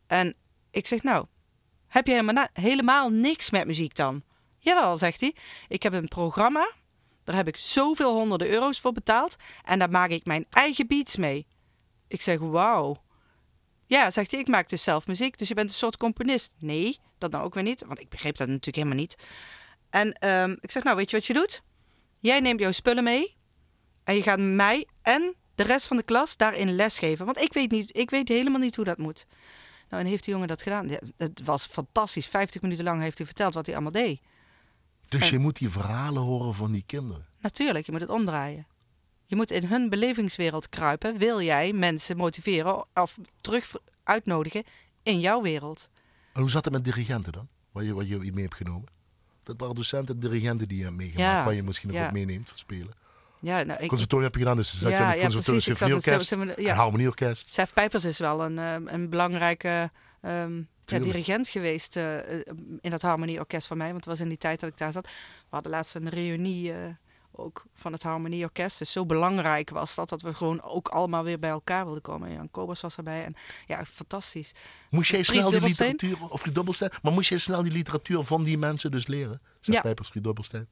En ik zeg, nou, heb je helemaal, helemaal niks met muziek dan? Jawel, zegt hij. Ik heb een programma, daar heb ik zoveel honderden euro's voor betaald. En daar maak ik mijn eigen beats mee. Ik zeg, wauw. Ja, zegt hij, ik maak dus zelf muziek. Dus je bent een soort componist. Nee, dat nou ook weer niet. Want ik begreep dat natuurlijk helemaal niet. En ehm, ik zeg, nou, weet je wat je doet? Jij neemt jouw spullen mee. En je gaat mij en de rest van de klas daarin lesgeven. Want ik weet, niet, ik weet helemaal niet hoe dat moet. Nou, en heeft die jongen dat gedaan. Ja, het was fantastisch. 50 minuten lang heeft hij verteld wat hij allemaal deed. Dus je moet die verhalen horen van die kinderen. Natuurlijk, je moet het omdraaien. Je moet in hun belevingswereld kruipen. Wil jij mensen motiveren of terug uitnodigen in jouw wereld? En hoe zat het met dirigenten dan? Wat je, wat je mee hebt genomen? Dat waren docenten, dirigenten die je hebt meegemaakt. Ja, Waar je misschien nog ja. wat meeneemt voor spelen. Ja, nou, ik, Conservatorium heb je gedaan, dus je zat Ja, je in het ja, Conservatorium het Symfonieorkest symfonie- ja. en Harmonieorkest. Sef Pijpers is wel een, ehm, een belangrijke ehm, ja, dirigent geweest eh, eh, in dat harmonieorkest van mij. Want het was in die tijd dat ik daar zat. We hadden laatst een reunie eh, ook van het harmonieorkest. Dus zo belangrijk was dat, dat we gewoon ook allemaal weer bij elkaar wilden komen. Jan Kobus was erbij en ja, fantastisch. Moest jij snel die literatuur, of maar moest jij snel die literatuur van die mensen dus leren? Zeg Ja. Pijpers, Dubbelstein.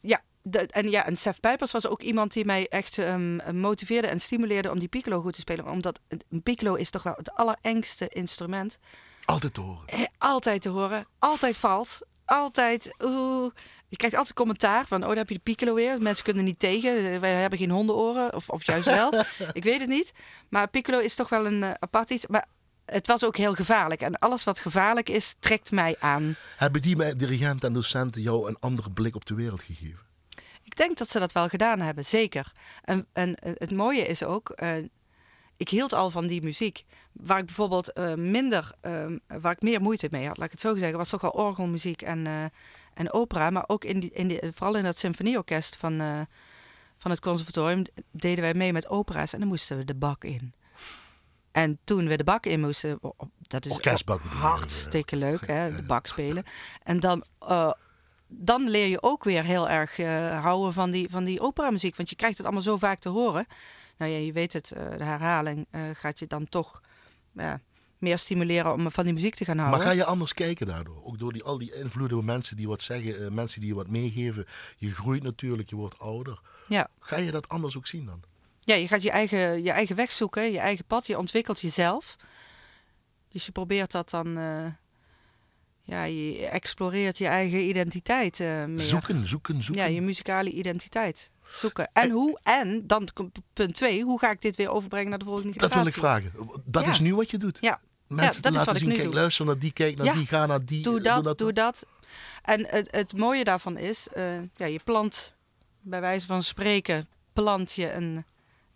Ja, de, en ja, en Sef Pijpers was ook iemand die mij echt ehm, motiveerde en stimuleerde om die piccolo goed te spelen. Omdat een piccolo is toch wel het allerengste instrument. Altijd te horen. Eh, altijd te horen, altijd vals, altijd. Oeh. Je krijgt altijd commentaar van, oh, daar heb je de piccolo weer. Mensen kunnen niet tegen. Eh, Wij hebben geen hondenoren, of, of juist wel. ik weet het niet. Maar piccolo is toch wel een eh, apart iets. Maar het was ook heel gevaarlijk. En alles wat gevaarlijk is, trekt mij aan. Hebben die dirigenten en docenten jou een andere blik op de wereld gegeven? Ik denk dat ze dat wel gedaan hebben, zeker. En, en eh, het mooie is ook, eh, ik hield al van die muziek. Waar ik bijvoorbeeld eh, minder, ehm, waar ik meer moeite mee had, laat ik het zo zeggen, was toch wel orgelmuziek en, eh, en opera. Maar ook in die, in die, vooral in dat symfonieorkest van, eh, van het conservatorium deden wij mee met opera's en dan moesten we de bak in. En toen we de bak in moesten, dat is Orkestbak hartstikke leuk, hè, de bak spelen. En dan, dan leer je ook weer heel erg houden van die, van die operamuziek. Want je krijgt het allemaal zo vaak te horen. Nou ja, je weet het, eh, de herhaling eh, gaat je dan toch meer stimuleren om van die muziek te gaan houden. Maar ga je anders kijken daardoor? Ook door die, al die invloeden, mensen die wat zeggen, eh, mensen die je wat meegeven. Je groeit natuurlijk, je wordt ouder. Ja. Ga je dat anders ook zien dan? ja, je gaat je eigen, je eigen weg zoeken, je eigen pad. Je ontwikkelt jezelf. Dus je probeert dat dan... ja, je exploreert je eigen identiteit meer. Zoeken, zoeken, zoeken. Ja, je muzikale identiteit zoeken. En hoe, en dan punt twee, hoe ga ik dit weer overbrengen naar de volgende dat wil ik generatie? vragen. Dat Ja. is nu wat je doet. Ja, Mensen dat te is laten wat ik zien, nu kijk, doe. luister naar die, kijk naar Ja. die, ga naar die. doe eh, dat, doe dat. En het, het mooie daarvan is, eh, ja, je plant, bij wijze van spreken, plant je een,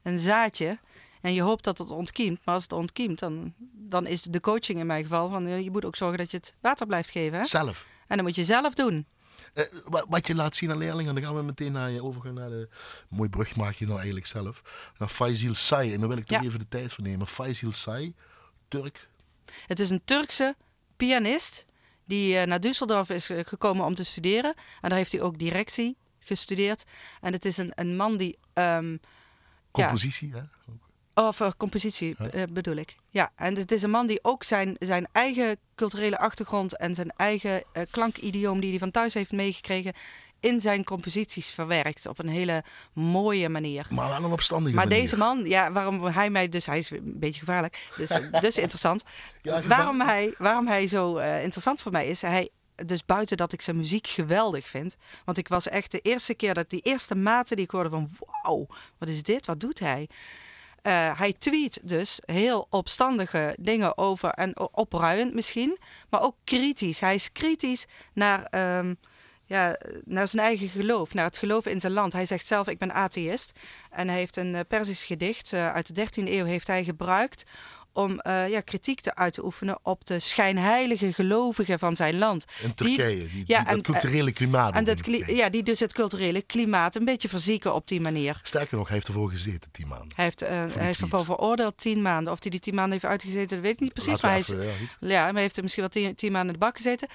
een zaadje. En je hoopt dat het ontkiemt. Maar als het ontkiemt, dan, dan is de coaching in mijn geval van... eh, je moet ook zorgen dat je het water blijft geven. Hè? Zelf. En dat moet je zelf doen. Eh, wa- wat je laat zien aan leerlingen, dan gaan we meteen naar je overgaan naar de. Mooi brug maak je nou eigenlijk zelf. Naar Faisal Say. En daar wil ik toch Ja. even de tijd voor nemen. Faisal Say, Turk. Het is een Turkse pianist die eh, naar Düsseldorf is eh, gekomen om te studeren. En daar heeft hij ook directie gestudeerd. En het is een, een man die... ehm, ja, Compositie, hè? Of eh, compositie eh, bedoel ik. Ja, en het is een man die ook zijn, zijn eigen culturele achtergrond en zijn eigen eh, klankidioom die hij van thuis heeft meegekregen in zijn composities verwerkt op een hele mooie manier. Maar wel een opstandige Maar manier. deze man, ja, waarom hij mij dus, hij is een beetje gevaarlijk, dus, dus interessant. Ja, waarom, hij, waarom hij zo interessant voor mij is, hij, dus buiten dat ik zijn muziek geweldig vind, want ik was echt de eerste keer dat die eerste maten die ik hoorde van, wauw, wat is dit, wat doet hij? Eh, hij tweet dus heel opstandige dingen over en opruiend misschien, maar ook kritisch. Hij is kritisch naar, ehm, ja, naar zijn eigen geloof, naar het geloof in zijn land. Hij zegt zelf, ik ben atheïst. En hij heeft een eh, Persisch gedicht eh, uit de 13e eeuw heeft hij gebruikt om eh, ja, kritiek te uit te oefenen op de schijnheilige gelovigen van zijn land. Die- Turkije, die, die, ja, dat en- culturele klimaat. En dat, ja, die dus het culturele klimaat een beetje verzieken op die manier. Sterker nog, hij heeft ervoor gezeten, tien maanden. Hij heeft, eh, die hij is ervoor veroordeeld tien maanden. Of hij die tien maanden heeft uitgezeten, dat weet ik niet precies. Laten Maar hij, is, even, ja, goed. ja, maar hij heeft er misschien wel tien, tien maanden in de bak gezeten.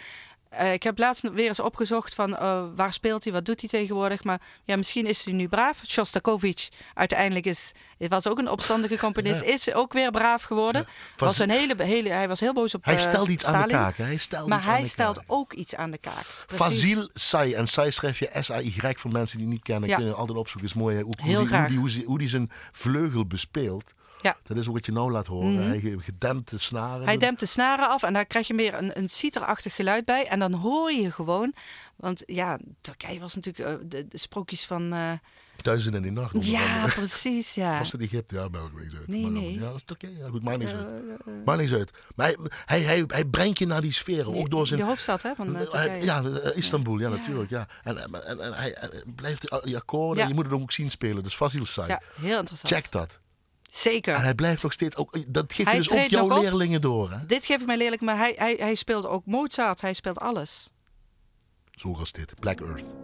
Eh, ik heb laatst weer eens opgezocht van eh, waar speelt hij, wat doet hij tegenwoordig. Maar ja, misschien is hij nu braaf. Shostakovich uiteindelijk is, het was ook een opstandige componist, is ook weer braaf geworden. Was een hele, hele, hij was heel boos op Hij eh, stelt iets aan de kaak. hè. Hij stelt Maar hij stelt ook iets aan de kaak. Fazil Say. En Say schrijf je S-A-Y voor mensen die het niet kennen. Ja. Kunnen opzoeken. opzoeken. is mooi. hè. Hoe, hoe, die, hoe, die- hoe die zijn vleugel bespeelt. Ja. Dat is ook wat je nou laat horen. Mhm. Hij ge- gedempte snaren. Hij dempt de snaren af en daar krijg je meer een, een citerachtig geluid bij. En dan hoor je gewoon... Want ja, Turkije was natuurlijk eh, de, de sprookjes van... Duizend en die nacht. ja, precies, ja. Was het Egypte? Ja, ik uit. Nee, Maar nee. Ja, dat is oké. Ja, goed, maakt niks uit. Eh, eh, Maakt niks uit. Maar hij, hij, hij, hij brengt je naar die sferen. Ook door zijn... De hoofdstad hè, van Turkije. ja, Istanbul, ja, Ja. natuurlijk. Ja. En, en, en, en hij, blijft die- die akkoorden, je moet het ook zien spelen. Dus Fazil Say. Ja, heel interessant. Check dat. Zeker. En hij blijft nog steeds ook. Dat geeft Hij je dus ook jouw op. leerlingen door. Hè? Dit geef ik mijn leerling, maar hij, hij, hij speelt ook Mozart. Hij speelt alles. Zoals dit, Black Earth.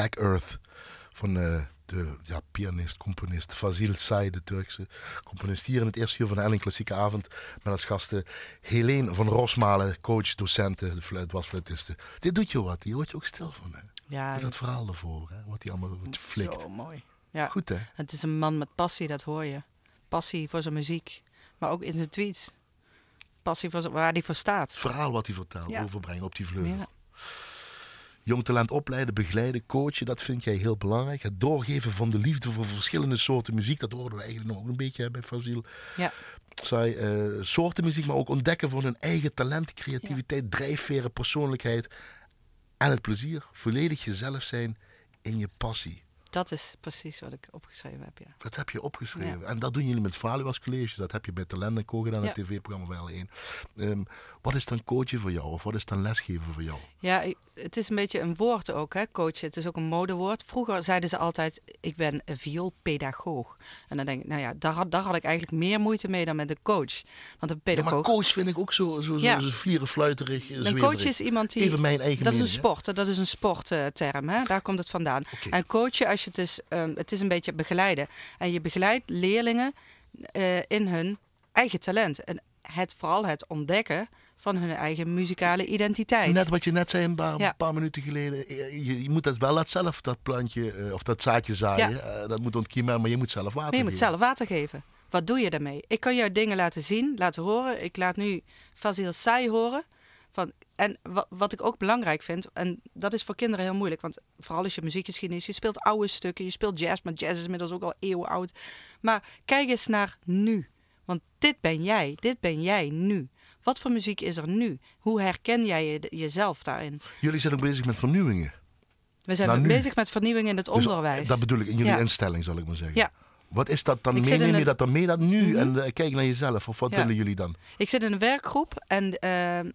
Black Earth van eh, de ja, pianist, componist Fazil Say, de Turkse componist. Hier in het eerste uur van de Elling Klassieke Avond met als gasten Helene van Rosmalen, coach, docenten, de fluit, wasfluitiste. Dit doet je wat, hier word je ook stil van. Hè? Ja, Met dat verhaal ervoor, hè? wat hij allemaal wat flikt. Zo mooi. Ja. Goed hè? Het is een man met passie, dat hoor je. Passie voor zijn muziek, maar ook in zijn tweets. Passie voor zijn- waar hij voor staat. Het verhaal wat hij vertelt, Ja. overbrengen op die vleugel. Ja. Jong talent opleiden, begeleiden, coachen, dat vind jij heel belangrijk. Het doorgeven van de liefde voor verschillende soorten muziek, dat hoorden we eigenlijk nog een beetje hè, bij Fazil. Ja. Zij, eh, soorten muziek, maar ook ontdekken van hun eigen talent, creativiteit, drijfveren, persoonlijkheid. En het plezier, volledig jezelf zijn in je passie. Dat is precies wat ik opgeschreven heb, ja. Dat heb je opgeschreven. En dat doen jullie met Valuas College. Dat heb je bij Talent Co gedaan, Ja. het tv-programma wel één. Ehm, wat is dan coachen voor jou? Of wat is dan lesgeven voor jou? Ja, het is een beetje een woord ook, hè, coachen. Het is ook een modewoord. Vroeger zeiden ze altijd, ik ben een vioolpedagoog. En dan denk ik, nou ja, daar had, daar had ik eigenlijk meer moeite mee dan met een coach. Want een Ja, maar pedagoog... coach vind ik ook zo, zo, zo, zo vlierenfluiterig. een coach is iemand die... Even mijn eigen Dat is een sport, hè. dat is een sportterm, hè? daar komt het vandaan. En coachen, als je het, is, ehm, het is een beetje begeleiden. En je begeleidt leerlingen eh, in hun eigen talent. En het, vooral het ontdekken van hun eigen muzikale identiteit. Net wat je net zei een paar, Ja. een paar minuten geleden. eh, Je, je moet dat wel laat zelf, dat plantje eh, of dat zaadje zaaien. Dat moet ontkiemen, maar je moet zelf water Nee, je moet geven. zelf water geven. Wat doe je daarmee? Ik kan jou dingen laten zien, laten horen. Ik laat nu Fazil Sai horen. Van, en wat, wat ik ook belangrijk vind, en dat is voor kinderen heel moeilijk, want vooral als je muziekgeschiedenis, je speelt oude stukken, je speelt jazz, maar jazz is inmiddels ook al eeuwen oud. Maar kijk eens naar nu. Want dit ben jij, dit ben jij nu. Wat voor muziek is er nu? Hoe herken jij je, jezelf daarin? Jullie zijn ook bezig met vernieuwingen. We zijn Nou, bezig met vernieuwing in het Dus, onderwijs. dat bedoel ik, in jullie Ja. instelling zal ik maar zeggen. Ja. Wat is dat dan? Ik Mee, zit in neem je een- dat dan mee dat nu Mhm. en eh, kijk naar jezelf? Of wat Ja. willen jullie dan? Ik zit in een werkgroep en, eh, eh,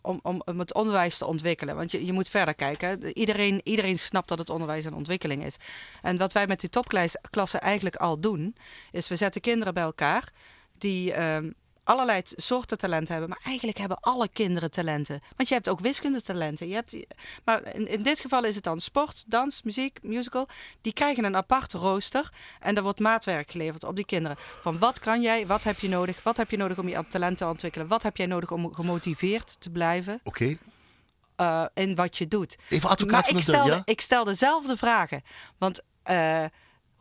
om, om, om het onderwijs te ontwikkelen. Want je, je moet verder kijken. De- Iedereen, iedereen snapt dat het onderwijs een ontwikkeling is. En wat wij met die topklassen eigenlijk al doen, is we zetten kinderen bij elkaar die ehm, allerlei soorten talenten hebben. Maar eigenlijk hebben alle kinderen talenten. Want je hebt ook wiskundetalenten. Je hebt, maar in, in dit geval is het dan sport, dans, muziek, musical. Die krijgen een apart rooster. En er wordt maatwerk geleverd op die kinderen. Van wat kan jij, wat heb je nodig? Wat heb je nodig om je talent te ontwikkelen? Wat heb jij nodig om gemotiveerd te blijven Oké, eh, in wat je doet? even advocaat Maar van ik de ja? ik stel dezelfde vragen. Want eh,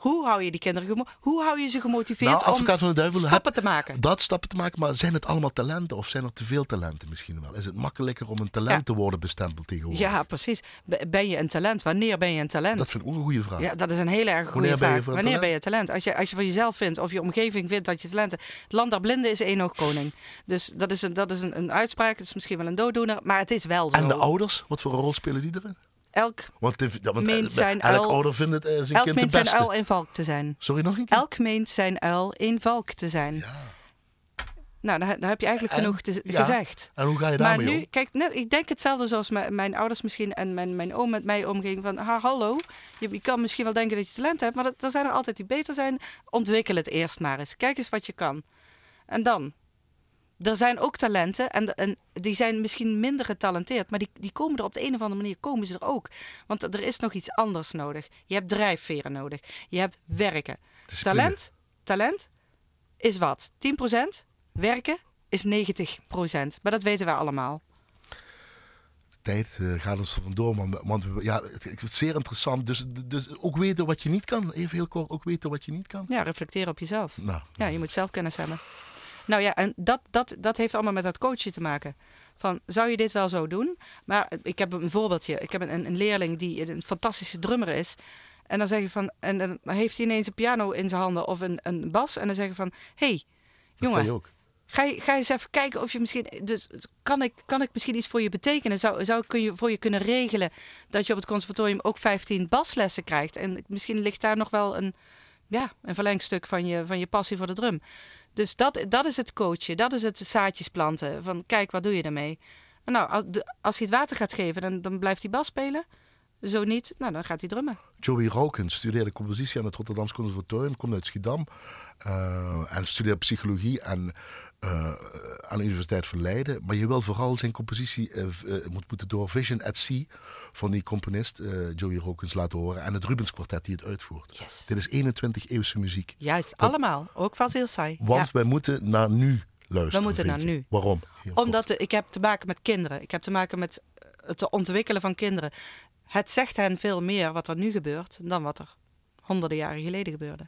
hoe hou je die kinderen hoe hou je ze gemotiveerd Nou, om advocaat van de duivel, stappen te maken? Dat stappen te maken, maar zijn het allemaal talenten of zijn er te veel talenten misschien wel? Is het makkelijker om een talent Ja. te worden bestempeld tegenwoordig? Ja, precies. Ben je een talent? Wanneer ben je een talent? Dat ook een goede vraag. Ja, dat is een hele erg goede Wanneer ben je vraag. een Wanneer talent? ben je talent? Als je, als je van jezelf vindt of je omgeving vindt dat je talent hebt. Het land der blinden is één oog koning. Dus dat is, een, dat is een, een uitspraak. Het is misschien wel een dooddoener, maar het is wel zo. En de ouders, wat voor een rol spelen die erin? Elk Want, de, ja, want Meent eh, zijn elk uil- ouder vindt het, eh, zijn elk kind de meent zijn uil een valk te zijn. Sorry, nog een keer? Elk meent zijn uil een valk te zijn. Ja. Nou, dan, dan heb je eigenlijk En- genoeg te, ja. gezegd. En hoe ga je Maar daarmee nu, om? kijk, net, ik denk hetzelfde zoals mijn, mijn ouders misschien en mijn, mijn oom met mij omging. Van, ha, hallo, je, je kan misschien wel denken dat je talent hebt, maar dat, er zijn er altijd die beter zijn. Ontwikkel het eerst maar eens. Kijk eens wat je kan. En dan. Er zijn ook talenten en, en die zijn misschien minder getalenteerd, maar die, die komen er op de een of andere manier komen ze er ook. Want er is nog iets anders nodig. Je hebt drijfveren nodig. Je hebt werken. Discipline. Talent, talent is wat? 10%? Werken is 90%. Maar dat weten wij allemaal. Tijd eh, gaat ons vandoor, man. Want ja, het, het is zeer interessant. Dus, dus ook weten wat je niet kan. Even heel kort, ook weten wat je niet kan. Ja, reflecteer op jezelf. Nou, Ja, je moet zelfkennis hebben. Nou ja, en dat, dat, dat heeft allemaal met dat coachen te maken. Van, zou je dit wel zo doen? Maar ik heb een voorbeeldje. Ik heb een, een leerling die een fantastische drummer is. En dan zeg je van, en dan heeft hij ineens een piano in zijn handen of een, een bas. En dan zeg je van, hé, hey, jongen. Ga, je, ga eens even kijken of je misschien. Dus kan ik, kan ik misschien iets voor je betekenen? Zou, zou ik kun je, voor je kunnen regelen dat je op het conservatorium ook 15 baslessen krijgt? En misschien ligt daar nog wel een, ja, een verlengstuk van je, van je passie voor de drum. Dus dat, dat is het coachen, dat is het zaadjes planten. Van kijk, wat doe je daarmee? Nou, als, hij het water gaat geven, dan, dan blijft hij bas spelen. Zo niet, nou dan gaat hij drummen. Joey Raukens studeerde compositie aan het Rotterdamse Conservatorium, komt uit Schiedam. Uh, en studeert psychologie en, uh, aan de Universiteit van Leiden. Maar je wil vooral zijn compositie uh, moet, moeten door Vision at Sea van die componist Joey Raukens laten horen. En het Rubens Quartet die het uitvoert. Yes. Dit is 21 eeuwse muziek. Juist, Dat, allemaal. Ook van heel saai. Want ja. wij moeten naar nu luisteren. We moeten naar nu. Waarom? Omdat de, ik heb te maken met kinderen. Ik heb te maken met het ontwikkelen van kinderen. Het zegt hen veel meer wat er nu gebeurt dan wat er honderden jaren geleden gebeurde.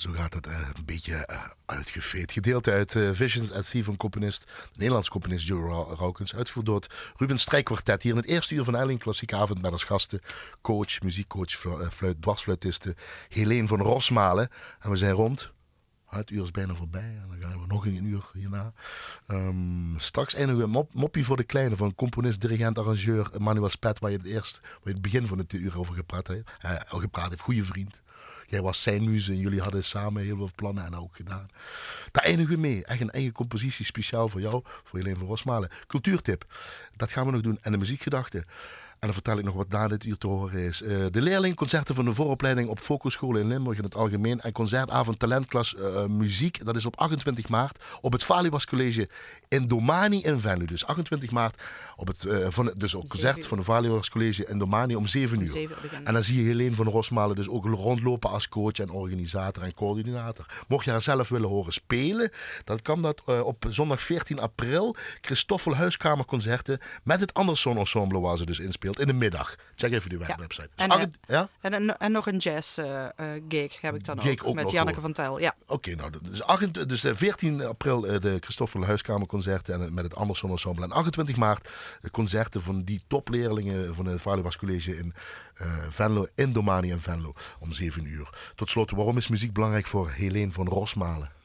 Zo gaat het uh, een beetje uh, uitgeveed. Gedeelte uit uh, Visions at Sea van componist, de Nederlandse componist Joe Raukens. Uitgevoerd door Ruben Strijkkwartet. Hier in het eerste uur van Elling Klassieke Avond met als gasten coach, muziekcoach, fluit, dwarsfluitiste Helene van Rosmalen. En we zijn rond. Het uur is bijna voorbij en dan gaan we nog een uur hierna. Um, straks eindigen we mop, moppie voor de kleine van componist, dirigent, arrangeur Manuel Spet, waar je het eerst, waar je het begin van het uur over gepraat heeft. Uh, gepraat heeft, goede vriend. Jij was zijn muze en jullie hadden samen heel veel plannen en ook gedaan. Daar eindigen we mee. Echt een eigen compositie speciaal voor jou, voor Helene van Rosmalen. Cultuurtip, dat gaan we nog doen. En de muziekgedachte. Dan vertel ik nog wat na dit uur te horen is. Uh, de leerlingconcerten van de vooropleiding op focuscholen in Limburg in het algemeen. En concertavond talentklas uh, muziek. Dat is op 28 maart op het Valibas College in Domani in Venlo. Dus 28 maart op het uh, van, dus concert van de Valibas College in Domani om 7 uur. 7 en dan zie je Helene van Rosmalen dus ook rondlopen als coach en organisator en coördinator. Mocht je haar zelf willen horen spelen, dan kan dat op zondag 14 april. Christoffel Huiskamerconcerten met het Anderson Ensemble waar ze dus inspeelt in de middag. Check even die website. Dus en, uh, ja? en, en, nog een jazz uh, gig heb ik dan ook, ook met Janneke van Tel. Ja. Oké, okay, nou, dus, 8, dus 14 april de Christoffel Huiskamerconcerten en met het Anderson Ensemble. En 28 maart de concerten van die topleerlingen van het Valuwas College in Venlo, in Domani en Venlo om 7 uur. Tot slot, waarom is muziek belangrijk voor Helene van Rosmalen?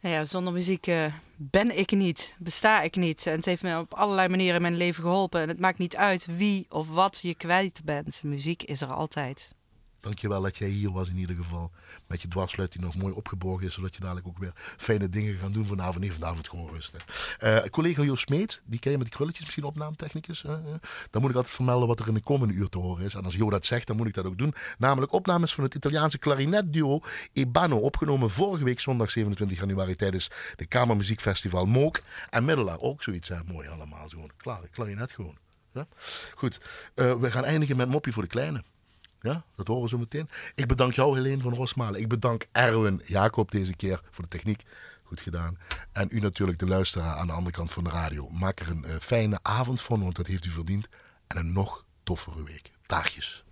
Nou ja, zonder muziek uh, ben ik niet, besta ik niet. En het heeft me op allerlei manieren in mijn leven geholpen. En het maakt niet uit wie of wat je kwijt bent. Muziek is er altijd. Dankjewel dat jij hier was in ieder geval. Met je dwarsfluit die nog mooi opgeborgen is. Zodat je dadelijk ook weer fijne dingen gaat doen vanavond. Nee, vanavond gewoon rusten. Uh, collega Joost Smeet, die ken je met die krulletjes misschien opnaamtechnicus. Uh, dan moet ik altijd vermelden wat er in de komende uur te horen is. En als Jo dat zegt, dan moet ik dat ook doen. Namelijk opnames van het Italiaanse klarinetduo Ebano. Opgenomen vorige week zondag 27 januari tijdens de Kamermuziekfestival Mook. En Middelaar ook zoiets. Hè. Mooi allemaal. Gewoon. Klarinet gewoon. Ja? Goed, uh, we gaan eindigen met Moppie voor de Kleine. Ja, dat horen we zo meteen. Ik bedank jou, Helene van Rosmalen. Ik bedank Erwin Jacob deze keer voor de techniek. Goed gedaan. En u natuurlijk, de luisteraar aan de andere kant van de radio. Maak er een uh, fijne avond van, want dat heeft u verdiend. En een nog toffere week. Daagjes.